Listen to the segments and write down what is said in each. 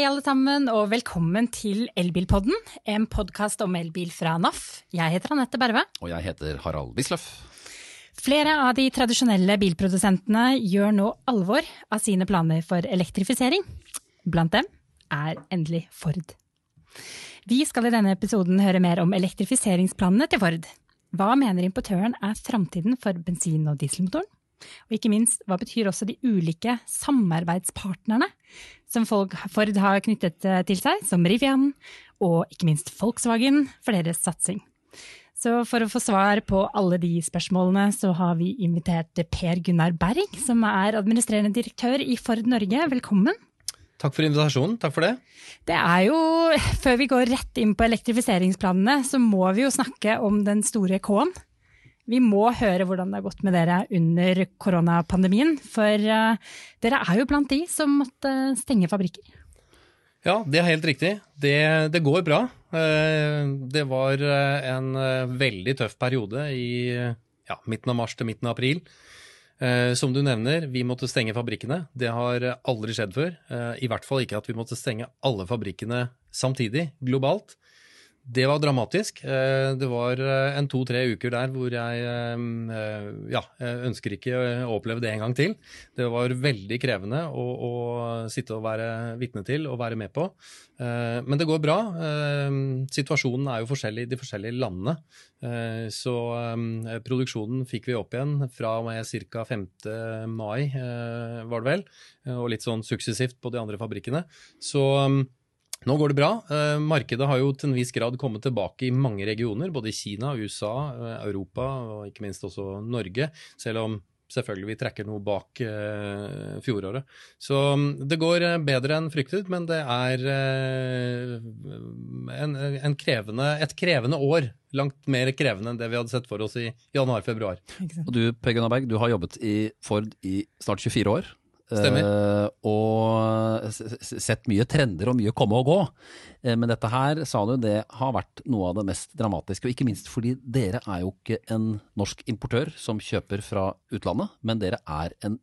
Hei, alle sammen, og velkommen til Elbilpodden, en podkast om elbil fra NAF. Jeg heter Anette Berve. Og jeg heter Harald Wisløff. Flere av de tradisjonelle bilprodusentene gjør nå alvor av sine planer for elektrifisering. Blant dem er endelig Ford. Vi skal i denne episoden høre mer om elektrifiseringsplanene til Ford. Hva mener importøren er framtiden for bensin- og dieselmotoren? Og ikke minst, hva betyr også de ulike samarbeidspartnerne som Ford har knyttet eh, til seg, som Rivian og ikke minst Volkswagen, for deres satsing? Så for å få svar på alle de spørsmålene, så har vi invitert Per Gunnar Berg, som er administrerende direktør i Ford Norge. Velkommen. Takk for invitasjonen. Takk for det. Det er jo, Før vi går rett inn på elektrifiseringsplanene, så må vi jo snakke om den store K-en. Vi må høre hvordan det har gått med dere under koronapandemien. For uh, dere er jo blant de som måtte stenge fabrikker. Ja, det er helt riktig. Det, det går bra. Uh, det var en veldig tøff periode i ja, midten av mars til midten av april. Som du nevner, vi måtte stenge fabrikkene. Det har aldri skjedd før. I hvert fall ikke at vi måtte stenge alle fabrikkene samtidig, globalt. Det var dramatisk. Eh, det var eh, en to-tre uker der hvor jeg eh, ja, ønsker ikke å oppleve det en gang til. Det var veldig krevende å, å sitte og være vitne til og være med på. Men det går bra. Situasjonen er jo forskjellig i de forskjellige landene. Så produksjonen fikk vi opp igjen fra ca. 5. mai, var det vel. Og litt sånn suksessivt på de andre fabrikkene. Så nå går det bra. Eh, markedet har jo til en viss grad kommet tilbake i mange regioner, både i Kina, USA, eh, Europa og ikke minst også Norge. Selv om selvfølgelig vi trekker noe bak uh, fjoråret. Så um, det går bedre enn fryktet, men det er en, en krevende, et krevende år. Langt mer krevende enn det vi hadde sett for oss i januar-februar. Og du Per Gunnar Berg, du har jobbet i Ford i snart 24 år. Stemmer. Uh, og sett mye trender og mye komme og gå. Uh, men dette her, sa du, det har vært noe av det mest dramatiske. Og ikke minst fordi dere er jo ikke en norsk importør som kjøper fra utlandet, men dere er en,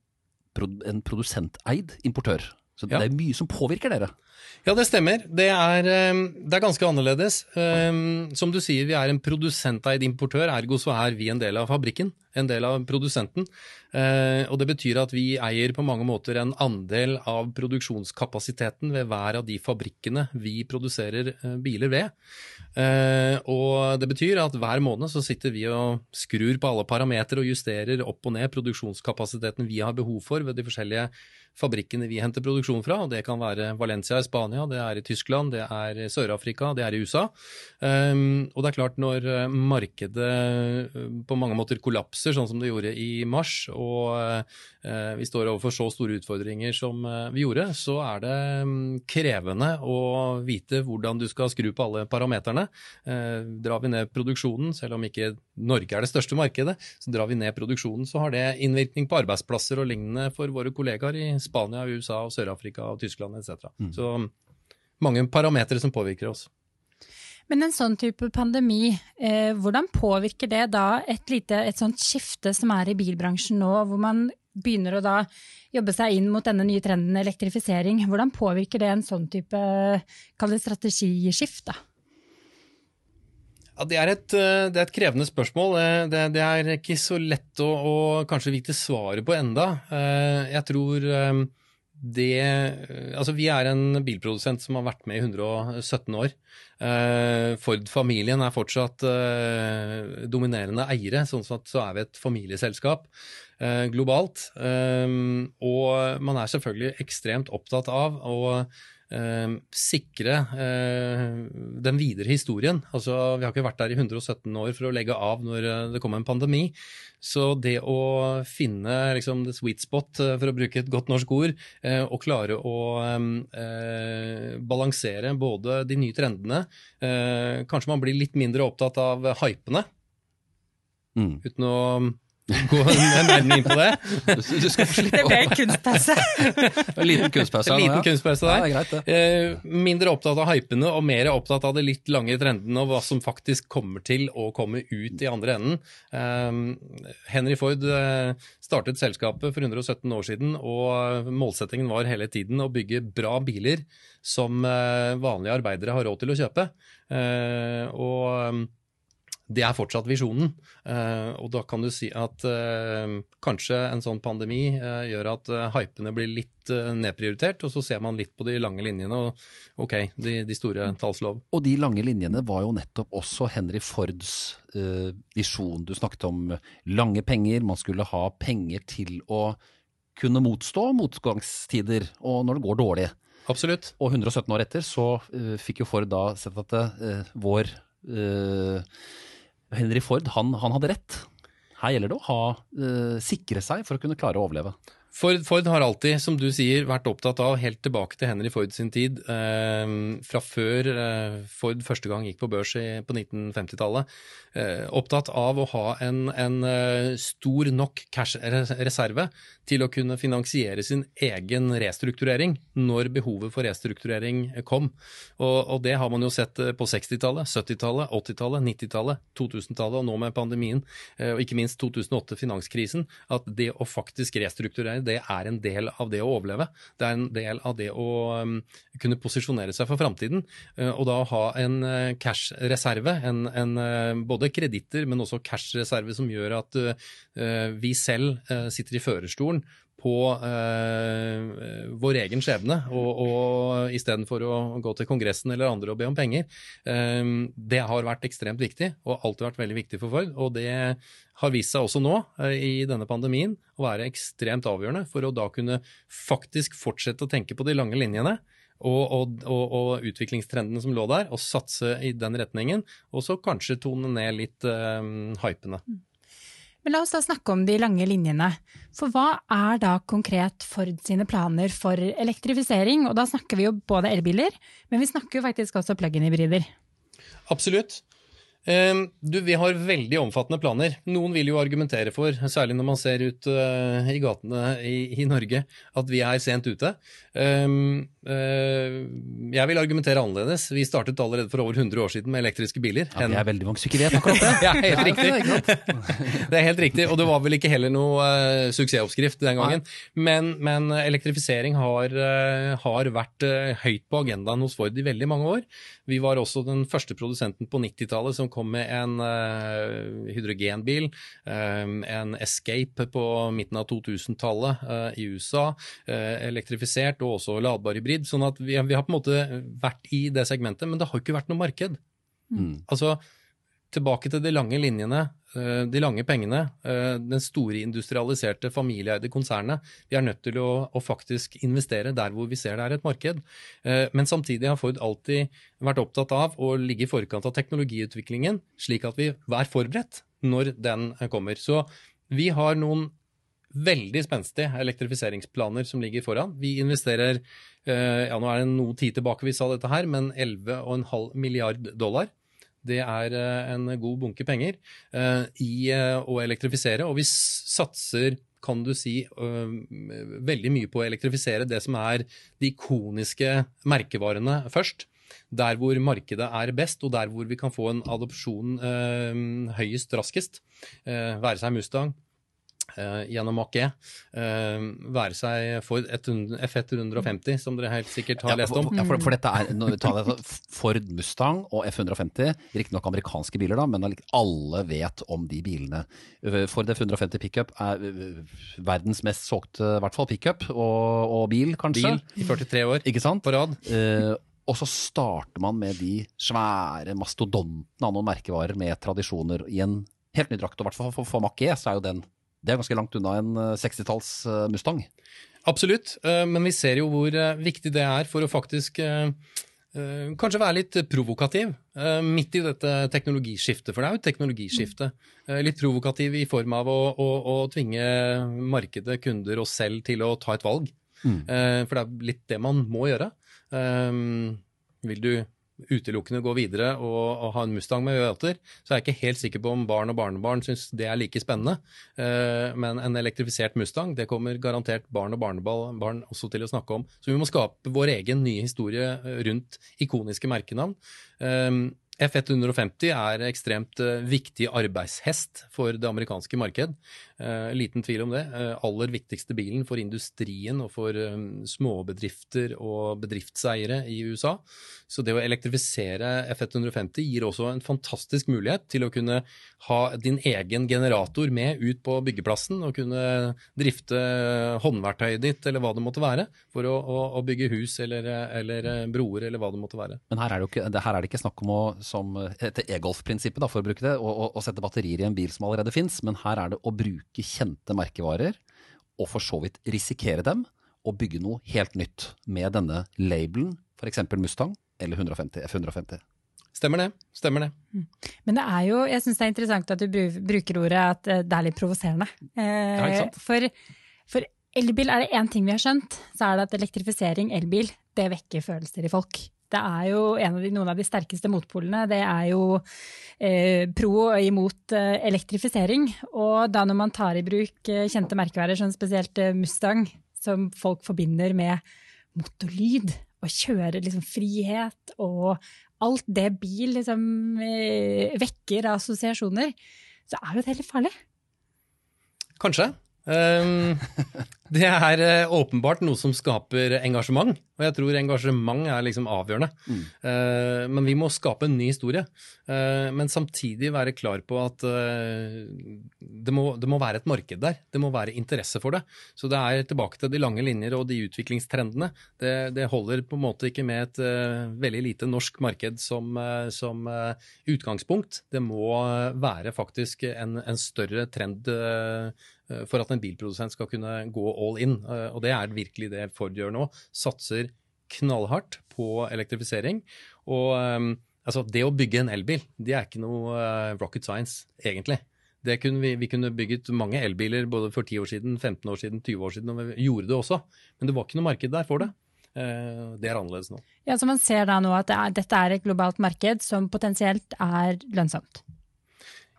en produsenteid importør. Så ja. det er mye som påvirker dere. Ja, det stemmer. Det er, eh, det er, ganske annerledes. Som du sier, vi er en produsenteid importør, ergo så er vi en del av fabrikken en del av produsenten. Eh, og det betyr at vi eier på mange måter en andel av produksjonskapasiteten ved hver av de fabrikkene vi produserer eh, biler ved. Eh, og det betyr at hver måned så sitter vi og skrur på alle parametere og justerer opp og ned produksjonskapasiteten vi har behov for ved de forskjellige fabrikkene vi henter produksjon fra. og Det kan være Valencia i Spania, det er i Tyskland, det er i Sør-Afrika, det er i USA. og det er klart, når markedet på mange måter kollapser sånn som det gjorde i mars, og eh, vi står overfor så store utfordringer som eh, vi gjorde, så er det mm, krevende å vite hvordan du skal skru på alle parameterne. Eh, drar vi ned produksjonen, selv om ikke Norge er det største markedet, så drar vi ned produksjonen, så har det innvirkning på arbeidsplasser og lignende for våre kollegaer i Spania, USA, Sør-Afrika, og Tyskland etc. Mm. Så mange parametere som påvirker oss. Men en sånn type pandemi, eh, hvordan påvirker det da et lite et sånt skifte som er i bilbransjen nå, hvor man begynner å da jobbe seg inn mot denne nye trenden elektrifisering. Hvordan påvirker det en sånn type strategiskift? da? Ja, det, er et, eh, det er et krevende spørsmål. Eh, det, det, er ikke så lett å, å kanskje vite svaret på enda. Eh, jeg tror det Altså, vi er en bilprodusent som har vært med i 117 år. Eh, Ford-familien er fortsatt eh, dominerende eiere, sånn at så er vi et familieselskap eh, globalt. Og man er selvfølgelig ekstremt opptatt av å Eh, sikre eh, den videre historien. Altså, vi har ikke vært der i 117 år for å legge av når det kom en pandemi. Så det å finne liksom, the sweet spot, eh, for å bruke et godt norsk ord, eh, og klare å eh, balansere både de nye trendene Kanskje man blir litt mindre opptatt av hypene, mm. uten å gå nærmere inn på det. Du, skal få slippe Det ble en kunstpause. en liten kunstpause. En liten ja. kunstpause Ja, der. er greit. Eh, mindre opptatt av hypene og mer opptatt av det litt lange trendene og hva som faktisk kommer til å komme ut i andre enden. Eh, Henry Ford eh, startet selskapet for 117 år siden, og målsettingen var hele tiden å bygge bra biler som eh, vanlige arbeidere har råd til å kjøpe. Eh, og det er fortsatt visjonen. Eh, og da kan du si at eh, kanskje en sånn pandemi eh, gjør at hypene blir litt nedprioritert, og så ser man litt på de lange linjene og ok, de, de store talls lov. Og de lange linjene var jo nettopp også Henry Fords eh, visjon. Du snakket om lange penger, man skulle ha penger til å kunne motstå motgangstider og når det går dårlig. Absolutt. Og 117 år etter så eh, fikk jo Ford da sett at eh, vår eh, Henry Ford, han, han hadde rett. Her gjelder det å ha, uh, sikre seg for å kunne klare å overleve. Ford, Ford har alltid, som du sier, vært opptatt av, helt tilbake til Henry Ford sin tid, eh, fra før eh, Ford første gang gikk på børs i, på 1950-tallet, eh, opptatt av å ha en, en eh, stor nok cash-reserve til å kunne finansiere sin egen restrukturering når behovet for restrukturering kom. Og, og det har man jo sett eh, på 60-tallet, 70-tallet, 80-tallet, 90-tallet, 2000-tallet og nå med pandemien, eh, og ikke minst 2008-finanskrisen, at det å faktisk restrukturere det er en del av det å overleve. Det er en del av det å um, kunne posisjonere seg for framtiden. Uh, og da ha en uh, cash-reserve, uh, både kreditter, men også cash-reserve som gjør at vi selv sitter i førerstolen på eh, vår egen skjebne, og, og istedenfor å gå til Kongressen eller andre og be om penger. Eh, det har vært ekstremt viktig, og alltid vært veldig viktig for Ford. Og det har vist seg også nå, eh, i denne pandemien, å være ekstremt avgjørende for å da kunne faktisk fortsette å tenke på de lange linjene. Og, og, og, utviklingstrendene som lå der, og satse i den retningen. Og så kanskje tone ned litt eh, hypene. Men la oss da snakke om de lange linjene. For hva er da konkret Ford sine planer for elektrifisering? Og da snakker vi jo både elbiler, men vi snakker jo faktisk også plug-in-hybrider. Absolutt. Eh, Du, vi har veldig omfattende planer. Noen vil jo argumentere for, særlig når man ser ut eh, i gatene i, i Norge, at vi er sent ute. Eh, eh, Jeg vil argumentere annerledes. Vi startet allerede for over 100 år siden med elektriske biler. Ja, det er veldig mange som ikke vet akkurat det. Ja, helt riktig. Det er helt riktig, og det var vel ikke heller noe eh, suksessoppskrift den gangen. Men, men elektrifisering har, eh, har vært høyt på agendaen hos Ford i veldig mange år. Vi var også den første produsenten på 90-tallet som kom med en hydrogenbil, eh, en Escape på midten av 2000-tallet eh, i USA, elektrifisert og også ladbar hybrid. sånn at vi, vi har på en måte vært i det segmentet, men det har ikke vært noe marked. Mm. Altså, tilbake til de lange linjene, eh, de lange pengene, eh, den store industrialiserte familieeide konsernet. Vi er nødt til å, å faktisk investere der hvor vi ser det er et marked. Eh, Men samtidig har Ford alltid vært opptatt av å ligge i forkant av teknologiutviklingen, slik at vi er forberedt når den kommer. Så vi har noen veldig spenstige elektrifiseringsplaner som ligger foran. Vi investerer, ja nå er det noe tid tilbake vi sa dette her, men 11,5 milliard dollar. Det er eh, en god bunke penger eh, i eh, å elektrifisere, og vi satser kan du si eh, veldig mye på å elektrifisere det som er de ikoniske merkevarene først. Der hvor markedet er best, og der hvor vi kan få en adopsjon eh, høyest raskest. Eh, være seg Mustang, eh, gjennom Mach-E, eh, være seg Ford 100 F150, som dere helt sikkert har Ja, lest for, om. ja, for, for dette er, når vi tar det, Ford Mustang og F150, riktignok amerikanske biler, da, men alle vet om de bilene. Ford F150 pickup er verdens mest solgte, i hvert fall pickup, og, og bil, kanskje. Bil i 43 år Ikke sant? på rad. Uh, og så starter man med de svære mastodontene av noen merkevarer med tradisjoner i en helt ny drakt. Og i hvert fall for, for Mach-E så er jo den det er ganske langt unna en eh, 60-talls eh, Mustang. Absolutt, eh, men vi ser jo hvor eh, viktig det er for å faktisk eh, eh, kanskje være litt provokativ eh, midt i dette teknologiskiftet, for det er jo et teknologiskifte. Eh, Litt provokativ i form av å, å, å tvinge markedet, kunder og selv til å ta et valg. Mm. Eh, For det er litt det man må gjøre. Eh, Vil du utelukkende gå videre og, og ha en Mustang med V8-er, så er jeg ikke helt sikker på om barn og barnebarn syns det er like spennende. Eh, men en elektrifisert Mustang det kommer garantert barn og barnebarn også til å snakke om. Så vi må skape vår egen nye historie eh, rundt ikoniske merkenavn. Eh, F150 er ekstremt uh, viktig arbeidshest for det amerikanske marked. Uh, liten tvil om det. Uh, aller viktigste bilen for industrien og for um, småbedrifter og bedriftseiere i USA. Så det å elektrifisere F150 gir også en fantastisk mulighet til å kunne ha din egen generator med ut på byggeplassen og kunne drifte håndverktøyet ditt eller hva det måtte være, for å, å, å bygge hus eller, eller broer eller hva det måtte være. Men her er det, ikke, her er det ikke snakk om å som etter e-golf-prinsippet, for å bruke det, å, sette batterier i en bil som allerede fins. Men her er det å bruke kjente merkevarer, og for så vidt risikere dem, og bygge noe helt nytt med denne labelen, f.eks. Mustang eller 150, F150. Stemmer det. Stemmer det. Mm. Men det er jo, jeg syns det er interessant at du bruker ordet at eh, det er litt provoserende. Eh, for, for elbil er det én ting vi har skjønt, så er det at elektrifisering, elbil, det vekker følelser i folk. Det er jo av de, noen av de sterkeste motpolene. Det er jo eh, pro og imot eh, elektrifisering. Og da når man tar i bruk eh, kjente merkevarer som spesielt eh, Mustang, som folk forbinder med motorlyd, og kjører liksom frihet og alt det bil liksom eh, vekker av assosiasjoner, så er jo det litt farlig. Kanskje. Um, det er uh, åpenbart noe som skaper engasjement, og jeg tror engasjement er liksom avgjørende. Mm. Uh, men vi må skape en ny historie. Uh, men samtidig være klar på at det må, det, må, være et marked der. Det må være interesse for det. Så det er tilbake til de lange linjer og de utviklingstrendene. Det, det holder på en måte ikke med et veldig lite norsk marked som, som utgangspunkt. Det må være faktisk en, en større trend Eh, for at en bilprodusent skal kunne gå all in. Eh, og det er virkelig det Ford gjør nå. Satser knallhardt på elektrifisering. Og um, altså, det å bygge en elbil, det er ikke noe rocket science, egentlig. Kunne vi, vi, kunne bygget mange elbiler både for 10 år siden, 15 år siden, 20 år siden, og vi gjorde det også. Men det var ikke noe marked der for det. Det er annerledes nå. Ja, Så man ser da nå at det er, dette er et globalt marked som potensielt er lønnsomt?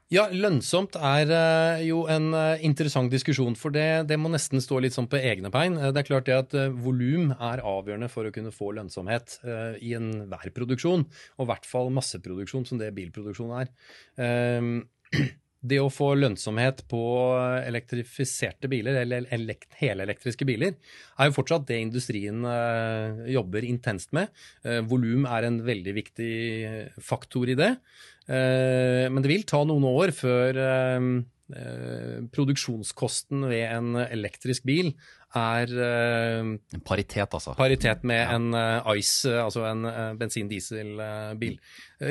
Ja, lønnsomt er uh, jo en uh, interessant diskusjon, for det, det, må nesten stå litt sånn på egne bein. Uh, det er klart det at volum er avgjørende for å kunne få lønnsomhet i enhver produksjon, og i hvert fall masseproduksjon, som det bilproduksjon er. det å få lønnsomhet på elektrifiserte biler, eller elekt helelektriske biler, er jo fortsatt det industrien jobber intenst med. Volum er en veldig viktig faktor i det. Uh, men det vil ta noen år før produksjonskosten ved en elektrisk bil er uh, Paritet, altså. Paritet med ja. en uh, ICE, altså en bensin-dieselbil.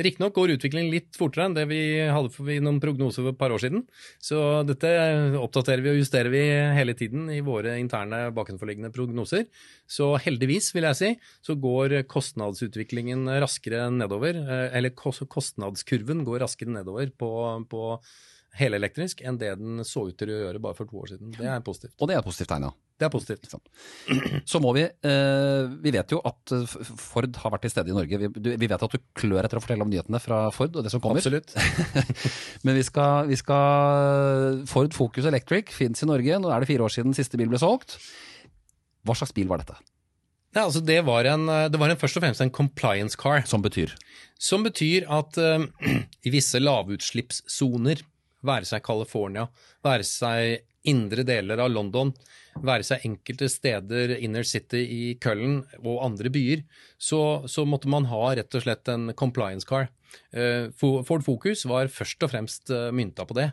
Riktignok går utviklingen litt fortere enn det vi hadde for noen prognoser for et par år siden. Så dette oppdaterer vi og justerer vi hele tiden i våre interne bakenforliggende prognoser. Så heldigvis, vil jeg si, så går kostnadsutviklingen raskere nedover. eller kostnadskurven går raskere nedover på, på helelektrisk enn det den så ut til å gjøre bare for to år siden. Det er positivt. Og det er positivt tegn, ja. Det er positivt. Så må vi eh, Vi vet jo at eh, Ford har vært til stede i Norge. Vi, du, vi, vet at du klør etter å fortelle om nyhetene fra Ford og det som kommer. Absolutt. Men vi skal, vi skal Ford Focus Electric fins i Norge. Nå er det fire år siden siste bil ble solgt. Hva slags bil var dette? Ja, altså det, var en, det var en, først og fremst en compliance car. Som betyr? Som betyr at uh, i visse lavutslippssoner være seg California, være seg indre deler av London, være seg enkelte steder inner city i Køllen og andre byer, så, så, måtte man ha rett og slett en compliance car. Uh, Ford Focus var først og fremst uh, mynta på det.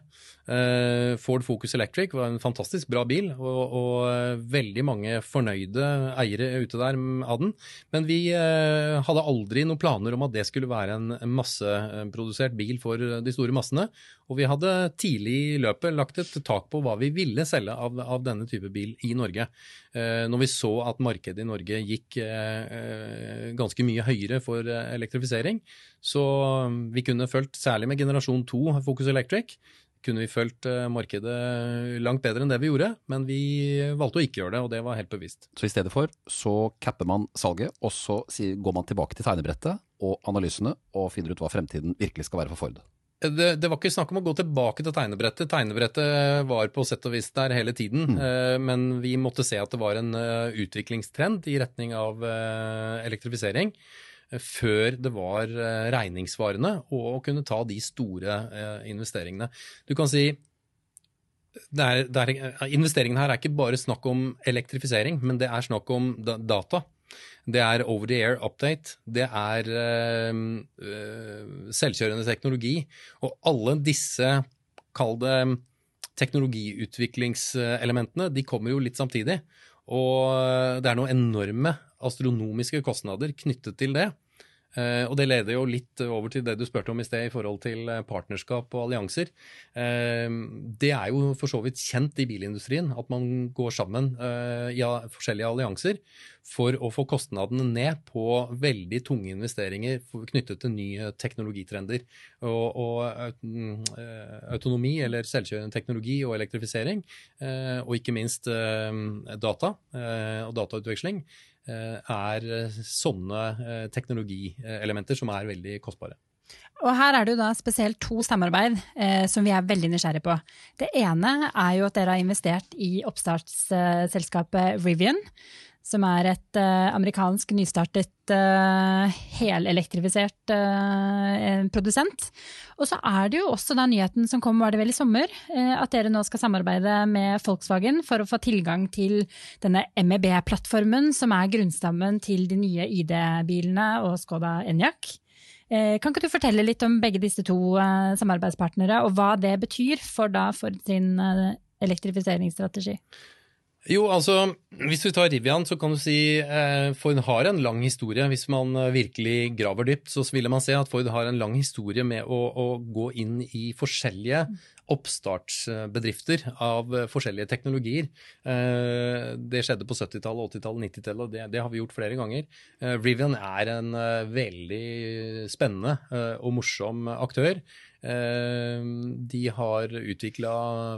Uh, Ford Focus Electric var en fantastisk bra bil, og, og veldig mange fornøyde eiere ute der av den. Men vi hadde aldri noen planer om at det skulle være en masseprodusert bil for de store massene. Og vi hadde tidlig i løpet lagt et tak på hva vi ville selge av, av denne type bil i Norge. Eh, når vi så at markedet i Norge gikk eh, ganske mye høyere for eh, elektrifisering, så um, vi kunne fulgt, særlig med generasjon 2 Focus Electric, kunne vi fulgt markedet langt bedre enn det vi gjorde, men vi valgte å ikke gjøre det, og det var helt bevisst. Så i stedet for så capper man salget, og så går man tilbake til tegnebrettet og analysene, og finner ut hva fremtiden virkelig skal være for Ford. Det, det, var ikke snakk om å gå tilbake til tegnebrettet. Tegnebrettet var på sett og vis der hele tiden. Mm. Uh, men vi måtte se at det var en uh, utviklingstrend i retning av uh, elektrifisering. Før det var regningssvarende å kunne ta de store investeringene. Du kan si det er, det er, investeringen her er ikke bare snakk om elektrifisering, men det er snakk om data. Det er over the air update. Det er uh, selvkjørende teknologi. Og alle disse, kall det teknologiutviklingselementene, de kommer jo litt samtidig. Og det er noen enorme astronomiske kostnader knyttet til det. Uh, og det leder jo litt over til det du spurte om i sted i forhold til eh, partnerskap og allianser. Uh, det er jo for så vidt kjent i bilindustrien at man går sammen uh, i forskjellige allianser for å få kostnadene ned på veldig tunge investeringer knyttet til nye teknologitrender. Og, og autonomi, eller selvkjørende teknologi og elektrifisering, og ikke minst data og datautveksling er eh, sånne eh, teknologielementer som er veldig kostbare. Og her er det jo da spesielt to samarbeid eh, som vi er veldig nysgjerrige på. Det ene er jo at dere har investert i oppstartsselskapet Rivian som er et uh, amerikansk nystartet, uh, helelektrifisert uh, produsent. Og så er det jo også da nyheten som kom, var det vel i sommer, at dere nå skal samarbeide med Volkswagen for å få tilgang til denne MEB-plattformen, som er grunnstammen til de nye ID-bilene og Skoda Enyaq. Kan ikke du fortelle litt om begge disse to samarbeidspartnere, og hva det betyr for, da, for sin elektrifiseringsstrategi? Jo, altså, Hvis du tar Rivian, så kan du si eh, Ford har en lang historie. Hvis man eh, virkelig graver dypt, så ville man se at Ford har en lang historie med å, å gå inn i forskjellige oppstartsbedrifter av eh, forskjellige teknologier. Eh, det skjedde på 70-tallet, 80-tallet, 90-tallet, og det, det, har vi gjort flere ganger. Eh, Rivian er en eh, veldig spennende og morsom aktør. Eh, de har utvikla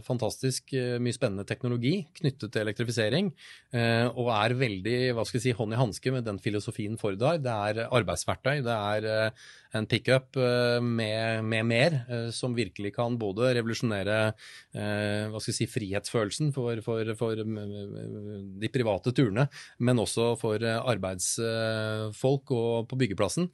fantastisk eh, mye spennende teknologi knyttet til elektrifisering, eh, og er veldig hva skal jeg si, hånd i hanske med den filosofien Ford har. Det er arbeidsverktøy, det er en pickup med, med mer, som virkelig kan både revolusjonere hva skal jeg si, frihetsfølelsen for, for, for de private turene, men også for arbeidsfolk og på byggeplassen.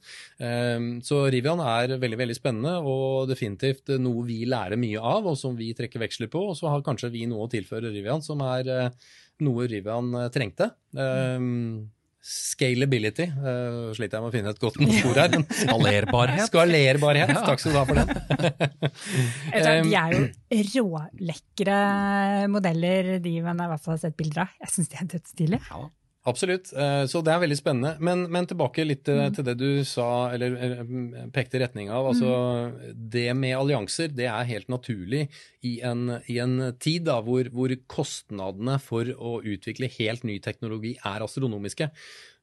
Så Rivian er veldig, veldig spennende. og det definitivt noe vi lærer mye av, og som vi trekker veksler på. Og så har kanskje vi noe å tilføre Rivian som er eh, noe Rivian eh, trengte. Um, Scalability. Uh, sliter jeg med å finne et godt ord her. Skalerbarhet. Skalerbarhet. Takk skal du ha for den. de er jo rålekre modeller, de man har i hvert fall sett bilder av. Jeg syns de er dødsstilige. Ja. Absolutt. Eh, så det er veldig spennende. Men, men tilbake litt til, mm. til, det du sa, eller, eller pekte i retning av. Altså, mm. Det med allianser det er helt naturlig i en, i en tid da, hvor, hvor, kostnadene for å utvikle helt ny teknologi er astronomiske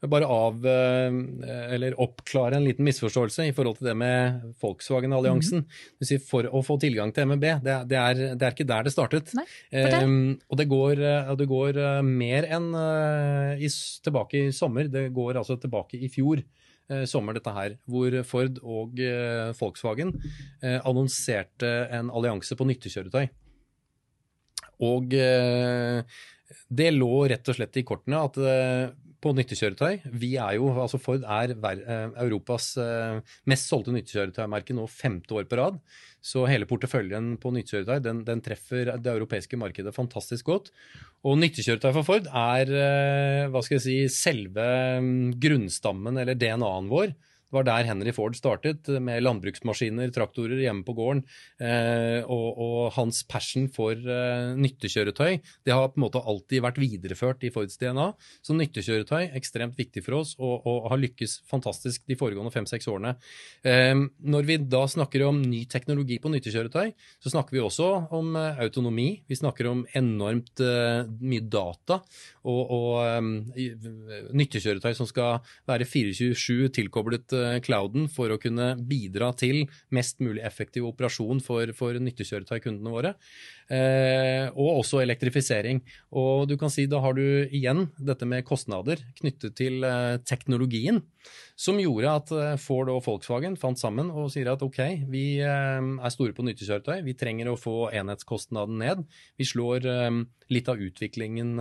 bare av, eh, eller oppklare en liten misforståelse i forhold til det med Volkswagen-alliansen. Mm. For å få tilgang til MEB, det, det, er, det er, ikke der det startet. Nei, um, og det går, det går mer enn uh, i, tilbake i sommer. Det går altså tilbake i fjor sommer, dette her, hvor Ford og uh, Volkswagen annonserte en allianse på nyttekjøretøy. Og det lå rett og slett i kortene at på nyttekjøretøy. Vi er jo, altså Ford er eh, Europas eh, mest solgte nyttekjøretøymerke nå femte år på rad. Så hele porteføljen på nyttekjøretøy den, den, treffer det europeiske markedet fantastisk godt. Og nyttekjøretøy for Ford er eh, hva skal jeg si, selve mm, grunnstammen eller DNA-en vår. Det var der Henry Ford startet, med landbruksmaskiner, traktorer hjemme på gården. Eh, og, og, hans passion for eh, nyttekjøretøy det har på en måte alltid vært videreført i Fords DNA. Så nyttekjøretøy ekstremt viktig for oss, og, og har lykkes fantastisk de foregående fem-seks årene. Eh, når vi da snakker om ny teknologi på nyttekjøretøy, så snakker vi også om autonomi. Vi snakker om enormt mye data og, og nyttekjøretøy som skal være 24-7 tilkoblet clouden for å kunne bidra til mest mulig effektiv operasjon for, for nyttekjøretøykundene våre. Eh, og også elektrifisering. Og du kan si da har du igjen dette med kostnader knyttet til eh, teknologien, som gjorde at eh, Ford og Volkswagen fant sammen og sier at ok, vi er store på nyttekjøretøy, vi trenger å få enhetskostnaden ned. Vi slår litt av utviklingen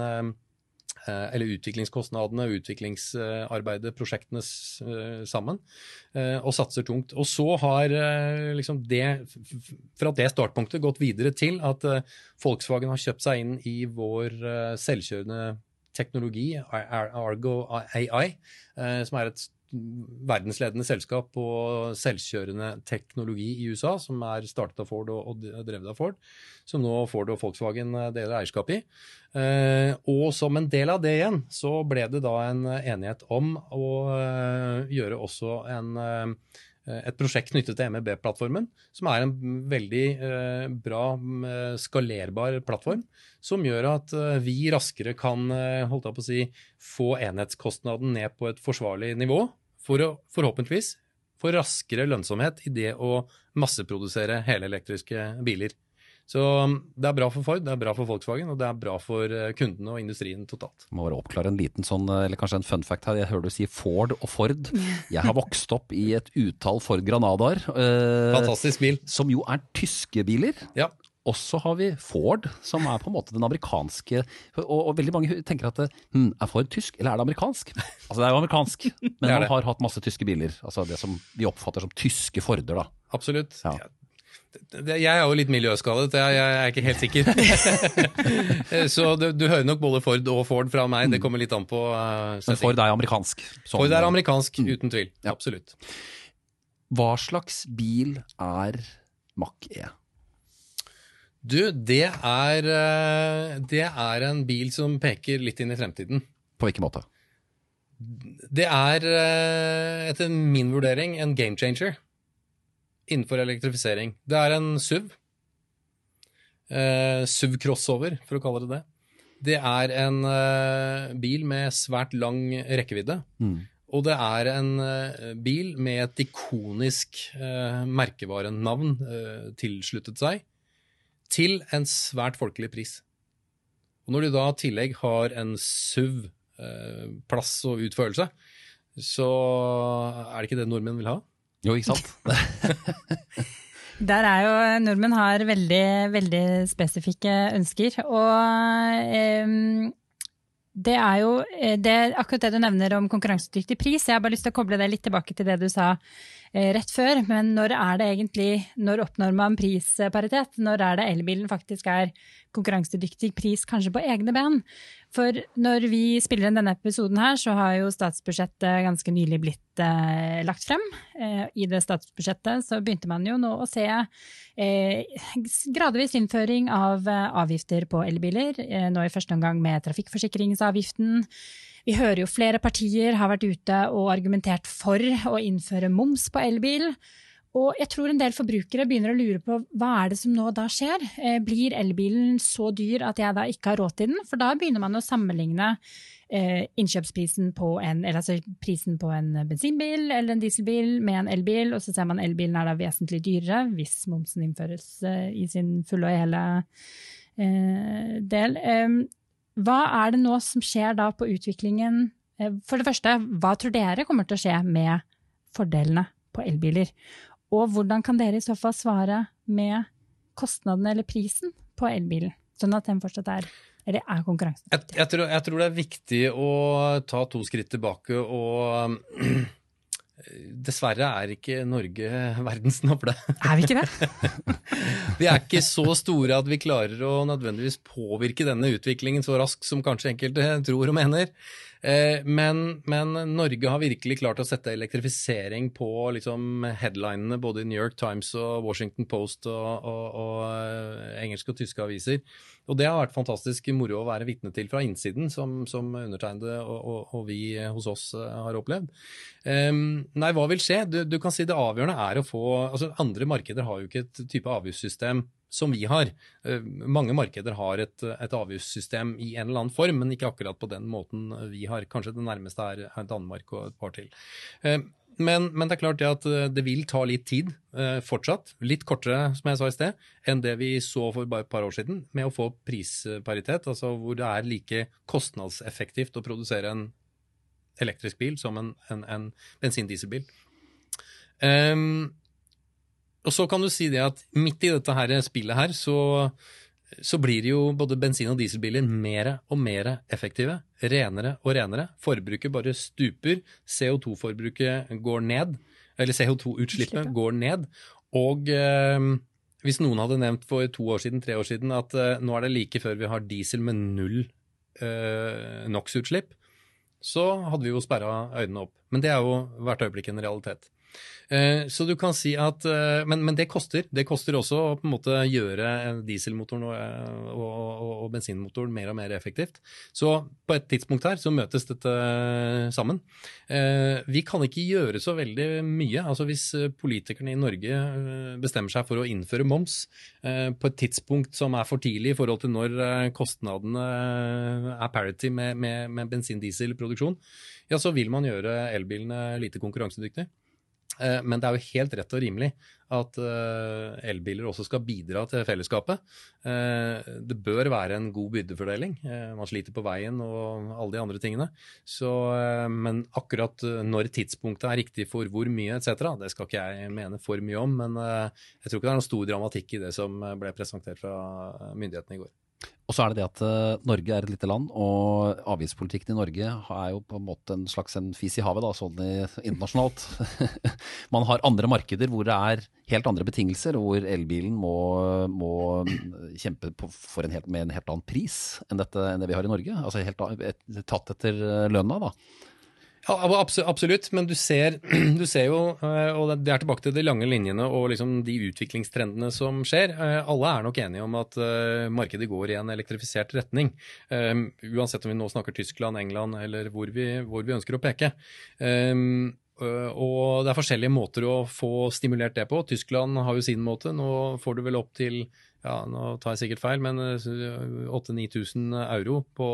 eller utviklingskostnadene, utviklingsarbeidet, prosjektene eh, sammen, eh, og satser tungt. Og så har liksom det, fra det startpunktet, gått videre til at Volkswagen har kjøpt seg inn i vår selvkjørende teknologi, Argo AI, som er et verdensledende selskap på selvkjørende teknologi i USA, som er startet av Ford og, drevet av Ford, som nå Ford og Volkswagen eh, deler eierskap i. Eh, og som en del av det igjen, så ble det da en enighet om å eh, gjøre også en, et prosjekt knyttet til MEB-plattformen, som er en veldig bra, skalerbar plattform, som gjør at vi raskere kan holdt jeg på å si, få enhetskostnaden ned på et forsvarlig nivå for å forhåpentligvis få raskere lønnsomhet i det å masseprodusere helelektriske biler. Så um, det er bra for Ford, det er bra for Volkswagen, og det er bra for uh, kundene og industrien totalt. Må bare oppklare en liten sånn, uh, eller kanskje en fun fact her. Jeg hører du si Ford og Ford. Jeg har vokst opp i et utall Ford Granadaer. Eh, Fantastisk bil. Som jo er tyske biler. Ja. Og så har vi Ford, som er på en måte den amerikanske Og, og veldig mange tenker at hm, er Ford tysk, eller er det amerikansk? Altså det er jo amerikansk, men man har hatt masse tyske biler. Altså det som vi oppfatter som tyske Forder, da. Absolutt. Ja. Jeg er jo litt miljøskadet, jeg er ikke helt sikker. så du, du, hører nok både Ford og Ford fra meg, det kommer litt an på uh, Men Ford er amerikansk? Sånn, Ford er amerikansk, mm. uten tvil. Ja. Absolutt. Hva slags bil er Mach-E? Du, det er, eh, det er en bil som peker litt inn i fremtiden. På hvilken måte? Det er, eh, etter min vurdering, en game changer innenfor elektrifisering. Det er en SUV. Uh, SUV crossover, for å kalle det det. Det er en uh, bil med svært lang rekkevidde. Mm. Og det er en uh, bil med et ikonisk merkevarenavn tilsluttet seg til en svært folkelig pris. Og når du da i tillegg har en SUV, eh, plass og utførelse, så er det ikke det nordmenn vil ha? Jo, ikke sant? Der er jo Nordmenn har veldig, veldig spesifikke ønsker. Og eh, det er jo eh, det, akkurat det du nevner om konkurransedyktig pris. Jeg har bare lyst til å koble det litt tilbake til det du sa Eh, rett før, men når er det egentlig Når oppnår man prisparitet? Når er det elbilen faktisk er konkurransedyktig pris, kanskje på egne ben? For når vi spiller inn denne episoden her, så har jo statsbudsjettet ganske nylig blitt eh, lagt frem. Eh, I det statsbudsjettet så begynte man jo nå å se eh, gradvis innføring av eh, avgifter på elbiler. Eh, nå i første omgang med trafikkforsikringsavgiften. Vi hører jo flere partier har vært ute og argumentert for å innføre moms på elbil. Og jeg tror en del forbrukere begynner å lure på hva er det som nå da skjer? Eh, blir elbilen så dyr at jeg da ikke har råd til den? For da begynner man å sammenligne eh, innkjøpsprisen på en, altså prisen på en bensinbil eller en dieselbil med en elbil, og så ser man elbilen er da vesentlig dyrere hvis momsen innføres eh, i sin fulle og hele del. Hva er det nå som skjer da på utviklingen? Eh, for det første, hva tror dere kommer til å skje med fordelene på elbiler? Og hvordan kan dere i så fall svare med kostnadene eller prisen på elbilen, sånn at den fortsatt er eller er konkurransen? Jeg, jeg, jeg, tror det er viktig å ta to skritt tilbake og Dessverre er ikke Norge verdens navle. Er vi ikke det? vi er ikke så store at vi klarer å nødvendigvis påvirke denne utviklingen så raskt som kanskje enkelte tror og mener. Eh, men, men, Norge har virkelig klart å sette elektrifisering på liksom, headlinene både i New York Times og Washington Post og, og, og eh, engelske og tyske aviser. Og det har vært fantastisk moro å være vitne til fra innsiden, som, som undertegnede og, og, og, vi hos oss eh, har opplevd. Um, nei, hva vil skje? Du, du, kan si det avgjørende er å få altså Andre markeder har jo ikke et type avgiftssystem som vi har. Eh, mange markeder har et, et, avgiftssystem i en eller annen form, men ikke akkurat på den måten vi har. Kanskje det nærmeste er Danmark og et par til. Eh, men, men, det er klart det at eh, det vil ta litt tid fortsatt. Litt kortere, som jeg sa i sted, enn det vi så for bare et par år siden, med å få prisparitet. Altså hvor det er like kostnadseffektivt å produsere en elektrisk bil som en, en, en bensin-dieselbil. Um, og så kan du si det at midt i dette her spillet her, så så blir jo både bensin- og dieselbiler mer og mer effektive. Renere og renere. Forbruket bare stuper. CO2-forbruket går ned. Eller CO2-utslippet går ned. Og eh, hvis noen hadde nevnt for to år siden, tre år siden at eh, nå er det like før vi har diesel med null eh, NOx-utslipp, så hadde vi jo sperra øynene opp. Men det er jo hvert øyeblikk en realitet. Eh, så du kan si at eh, men, men, det koster. Det koster også å på en måte gjøre dieselmotoren og, eh, og, og, og, bensinmotoren mer og mer effektivt. Så på et tidspunkt her så møtes dette sammen. Vi kan ikke gjøre så veldig mye. Altså Hvis politikerne i Norge bestemmer seg for å innføre moms på et tidspunkt som er for tidlig i forhold til når kostnadene er parity med, med, med bensin-dieselproduksjon, ja, så vil man gjøre elbilene lite konkurransedyktige. Eh, men det er jo helt rett og rimelig at eh, elbiler også skal bidra til fellesskapet. Eh, det bør være en god byrdefordeling. Man sliter på veien og alle de andre tingene. Så, men akkurat når tidspunktet er riktig for hvor mye etc., det skal ikke jeg mene for mye om. Men jeg tror ikke det er noen stor dramatikk i det som ble presentert fra myndighetene i går. Og så er det det at uh, Norge er et lite land, og avgiftspolitikken i Norge er jo på en måte en slags en fis i havet, da, sånn internasjonalt. Man har andre markeder hvor det er helt andre betingelser, og hvor elbilen må, må kjempe en helt, med en helt annen pris enn, dette, enn det vi har i Norge. Altså helt, tatt etter lønna, da. Absolutt, men du ser, du ser, jo, eh, og det er tilbake til de lange linjene og liksom de utviklingstrendene som skjer. Eh, alle er nok enige om at eh, markedet går i en elektrifisert retning. Uansett om vi nå snakker Tyskland, England eller hvor vi, hvor vi ønsker å peke. Og det er forskjellige måter å få stimulert det på. Tyskland har jo sin måte. Nå får du vel opp til ja, nå tar jeg sikkert feil, men 8000-9000 euro på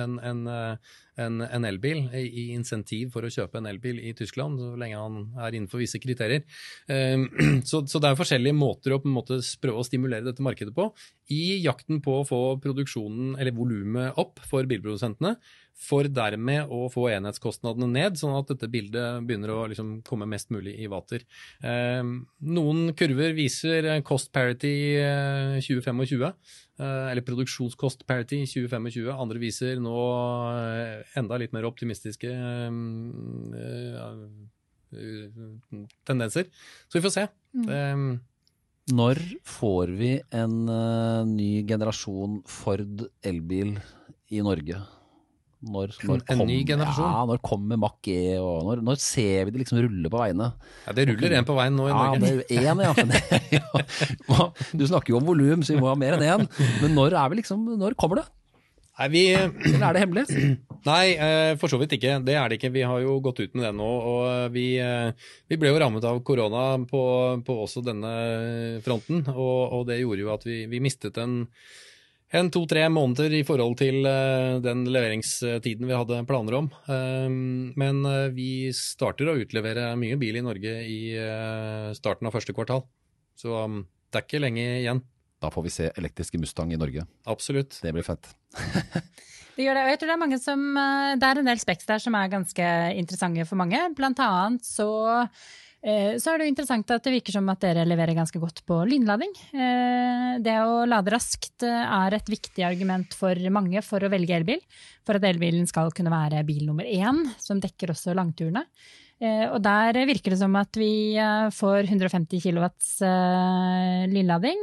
en, en, en, en, elbil i insentiv for å kjøpe en elbil i Tyskland, så lenge han er innenfor visse kriterier. Så, så det er forskjellige måter å på en måte prøve å stimulere dette markedet på, i jakten på å få produksjonen, eller volumet, opp for bilprodusentene for dermed å få enhetskostnadene ned, sånn at dette bildet begynner å liksom komme mest mulig i vater. Eh, noen kurver viser cost parity 2025, eh, eller produksjonskost parity 2025. Andre viser nå eh, enda litt mer optimistiske tendenser. Så vi får se. Mm. Når får vi en uh, ny generasjon Ford elbil i Norge? Når, når en kom, ny generasjon? Ja, når kommer Mack E, og når, når, ser vi det liksom rulle på veiene? Ja, Det ruller én på veien nå i Norge. Ja, det er en, ja. Du snakker jo om volum, så vi må ha mer enn én. Men når er vi liksom, når kommer det? Nei, vi, Eller er det hemmelig? Nei, eh, for så vidt ikke. Det er det ikke. Vi har jo gått ut med det nå. Og vi, eh, vi ble jo rammet av korona på, på også denne fronten. Og, og, det gjorde jo at vi, vi mistet en en to-tre måneder i forhold til uh, den leveringstiden vi hadde planer om. Um, men uh, vi starter å utlevere mye bil i Norge i uh, starten av første kvartal. Så um, det er ikke lenge igjen. Da får vi se elektriske Mustang i Norge. Absolutt. Det blir fett. det gjør det, og jeg tror det er mange som Det er en del speks der som er ganske interessante for mange. Blant annet så Eh, så er det jo interessant at det virker som at dere leverer ganske godt på lynlading. Eh, det å lade raskt eh, er et viktig argument for mange for å velge elbil. For at elbilen skal kunne være bil nummer én, som dekker også langturene. Og der virker det som at vi får 150 kW lynlading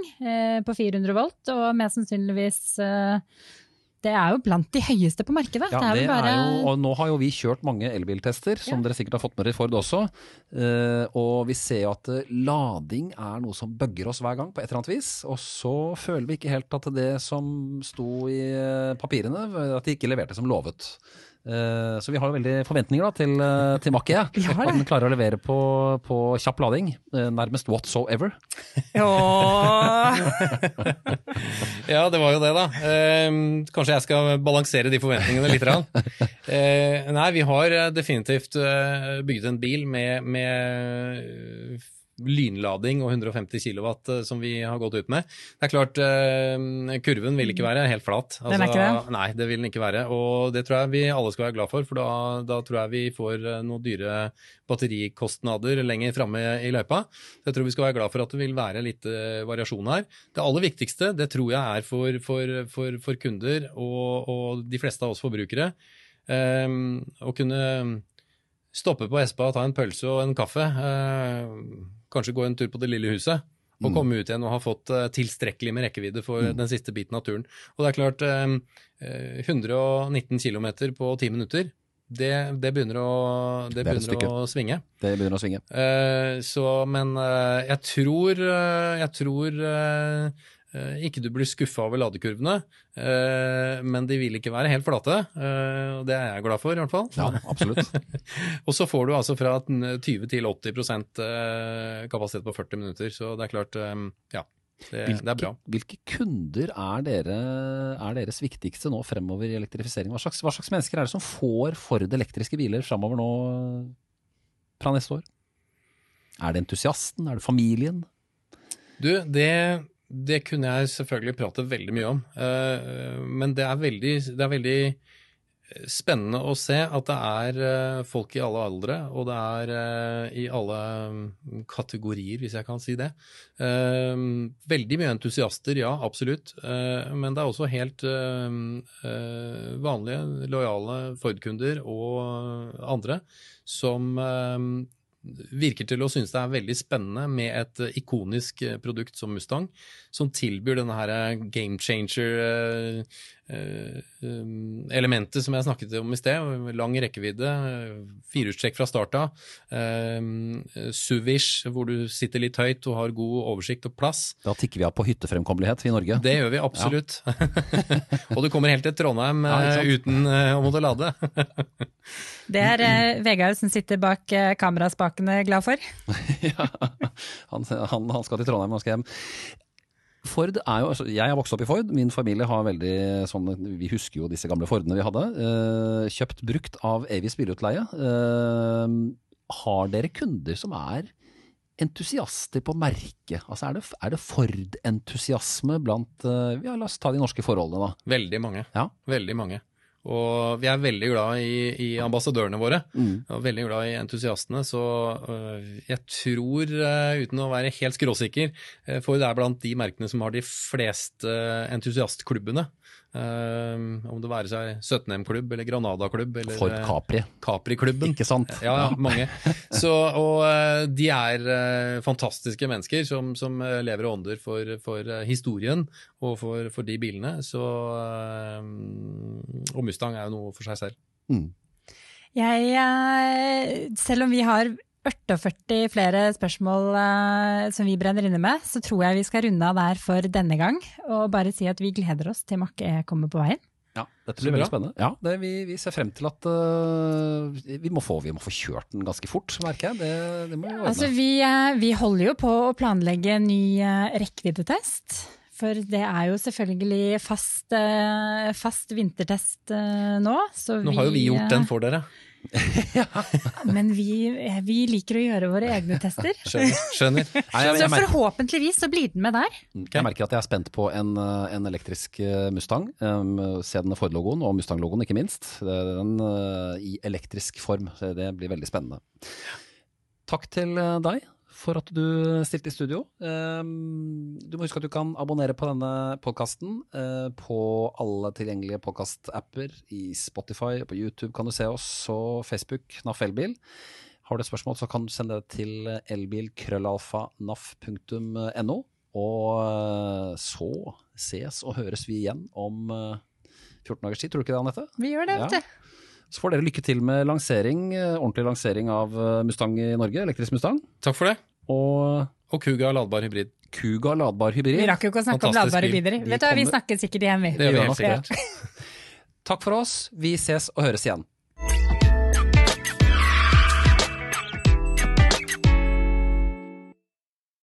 på 400 volt, og mest sannsynligvis det er jo blant de høyeste på markedet. Ja, det er, det bare... er jo, og Nå har jo vi kjørt mange elbiltester, som ja. dere sikkert har fått med dere i Ford også. Uh, og vi ser jo at uh, lading er noe som bugger oss hver gang på et eller annet vis. Og så føler vi ikke helt at det som sto i uh, papirene, at de ikke leverte som lovet. Eh, Så vi har jo veldig forventninger da, til, eh, til Mach-E. Vi At den klarer å levere på, på kjapp lading. eh, Nærmest whatsoever. Ja, det var jo det, da. Eh, kanskje jeg skal balansere de forventningene litt. grann. Eh, nei, vi har definitivt bygd bygget en bil med, med lynlading og 150 kW som vi har gått ut med. Det er klart, eh, kurven vil ikke være helt flat. Altså, Den er ikke det? Nei, det vil den ikke være. Og det tror jeg vi alle skal være glad for, for da, da tror jeg vi får eh, noen dyre batterikostnader lenger framme i løypa. Så jeg tror vi skal være glad for at det vil være litt eh, variasjon her. Det aller viktigste, det tror jeg er for, for, for, for kunder og, og de fleste av oss forbrukere, eh, å kunne stoppe på Espa, ta en pølse og en kaffe, eh, kanskje gå en tur på Det lille huset, og Mm. komme ut igjen og ha fått eh, tilstrekkelig med rekkevidde for Mm. den siste biten av turen. Og det er klart, eh, eh, 119 km på 10 minutter, det, det begynner, å, det er begynner å svinge. Det begynner å svinge. Uh, så, men uh, jeg tror, uh, jeg tror eh, eh, ikke du blir skuffa over ladekurvene, eh, men de vil ikke være helt flate. eh, og det er jeg glad for, i hvert fall. Ja, absolutt. Og så får du altså fra 20 til 80 eh, kapasitet på 40 minutter, så det er klart, eh, ja. Det, det er bra. Hvilke kunder er, dere, er deres viktigste nå fremover i elektrifisering? Hva slags, hva slags mennesker er det som får Ford elektriske biler fremover nå fra neste år? Er det entusiasten? Er det familien? Du, det, det kunne jeg selvfølgelig prate veldig mye om. eh, Men det er veldig, det er veldig spennende å se at det er eh, folk i alle aldre, og det er eh, i alle mm, kategorier, hvis jeg kan si det. Eh, Veldig mye entusiaster, ja, absolutt. Eh, Men det er også helt eh, eh, vanlige, lojale Ford-kunder og andre som eh, virker til å synes det er veldig spennende med et eh, ikonisk eh, produkt som Mustang, som tilbyr denne her eh, game changer-elementet som jeg snakket om i sted. Lang rekkevidde, eh, firehjulstrekk fra start av, eh, SUVish hvor du sitter litt høyt og har god oversikt og plass. Da tikker vi av på hyttefremkommelighet i Norge. Det gjør vi absolutt. og du kommer helt til Trondheim Ja, eh, uten eh, å måtte lade. Det er eh, Vegard som sitter bak eh, kameraspakene glad for. ja, han, han, han skal til Trondheim, og skal hjem. Ford er jo, altså, Jeg har vokst opp i Ford. Min familie har veldig sånn Vi husker jo disse gamle Fordene vi hadde. Eh, kjøpt brukt av Avis bilutleie. Eh, har dere kunder som er entusiaster på merket? Altså, er det, er det Ford-entusiasme blant eh, ja, La oss ta de norske forholdene, da. Veldig mange. Ja. Veldig mange. Og vi er veldig glad i, i ambassadørene våre. Mm. Og veldig glad i entusiastene, så øh, jeg tror, øh, uten å være helt skråsikker, for det er blant de merkene som har de fleste øh, entusiastklubbene. Um, om det være seg 17M-klubb eller Granada-klubb eller Ford øh, Capri, Capri-klubben. ikke sant? Ja, ja, mange. Så, og eh, de er eh, fantastiske mennesker som, som eh, lever og ånder for, for eh, historien og for, for de bilene. Så, eh, og Mustang er jo noe for seg selv. Mm. Jeg, eh, selv om vi har 48 flere spørsmål eh, som vi brenner inne med, så tror jeg vi skal runde av der for denne gang. Og bare si at vi gleder oss til Makke kommer på veien. Ja, dette blir veldig spennende. Ja, det, vi, vi ser frem til at uh, vi, må få, vi må få kjørt den ganske fort, merker jeg. Det, det må vi. Altså, vi, uh, vi holder jo på å planlegge en ny uh, rekkeviddetest. For det er jo selvfølgelig fast, fast vintertest nå. Så Nå har jo vi gjort den for dere. Men vi, eh, vi liker å gjøre våre egne tester. Skjønner. skjønner. Nei, jeg, jeg, så forhåpentligvis så blir den med der. jeg merker at jeg er spent på en, øh, en elektrisk øh, Mustang. Um, se den Ford-logoen, og Mustang-logoen ikke minst. Den uh, i elektrisk form. Det blir veldig spennende. Takk til deg for at du stilte i studio. Um, du må huske at du kan abonnere på denne podkasten på alle tilgjengelige podkastapper. I Spotify, på YouTube kan du se oss, og Facebook, NAF Elbil. Har du et spørsmål, så kan du sende det til elbilkrøllalfa.naf.no. Og øh, så ses og høres vi igjen om øh, 14 dagers tid, tror du ikke det, Anette? Vi gjør det, vet Ja. du. Så får dere lykke til med lansering, ordentlig lansering av Mustang i Norge, elektrisk Mustang. Takk for det. Og Og Kuga ladbar hybrid. Kuga ladbar hybrid. Vi rakk jo ikke å snakke om ladbare bil. biler. Vet du hva, Vi snakker sikkert igjen, vi. Det gjør vi helt sikkert. Takk for oss, vi ses og høres igjen.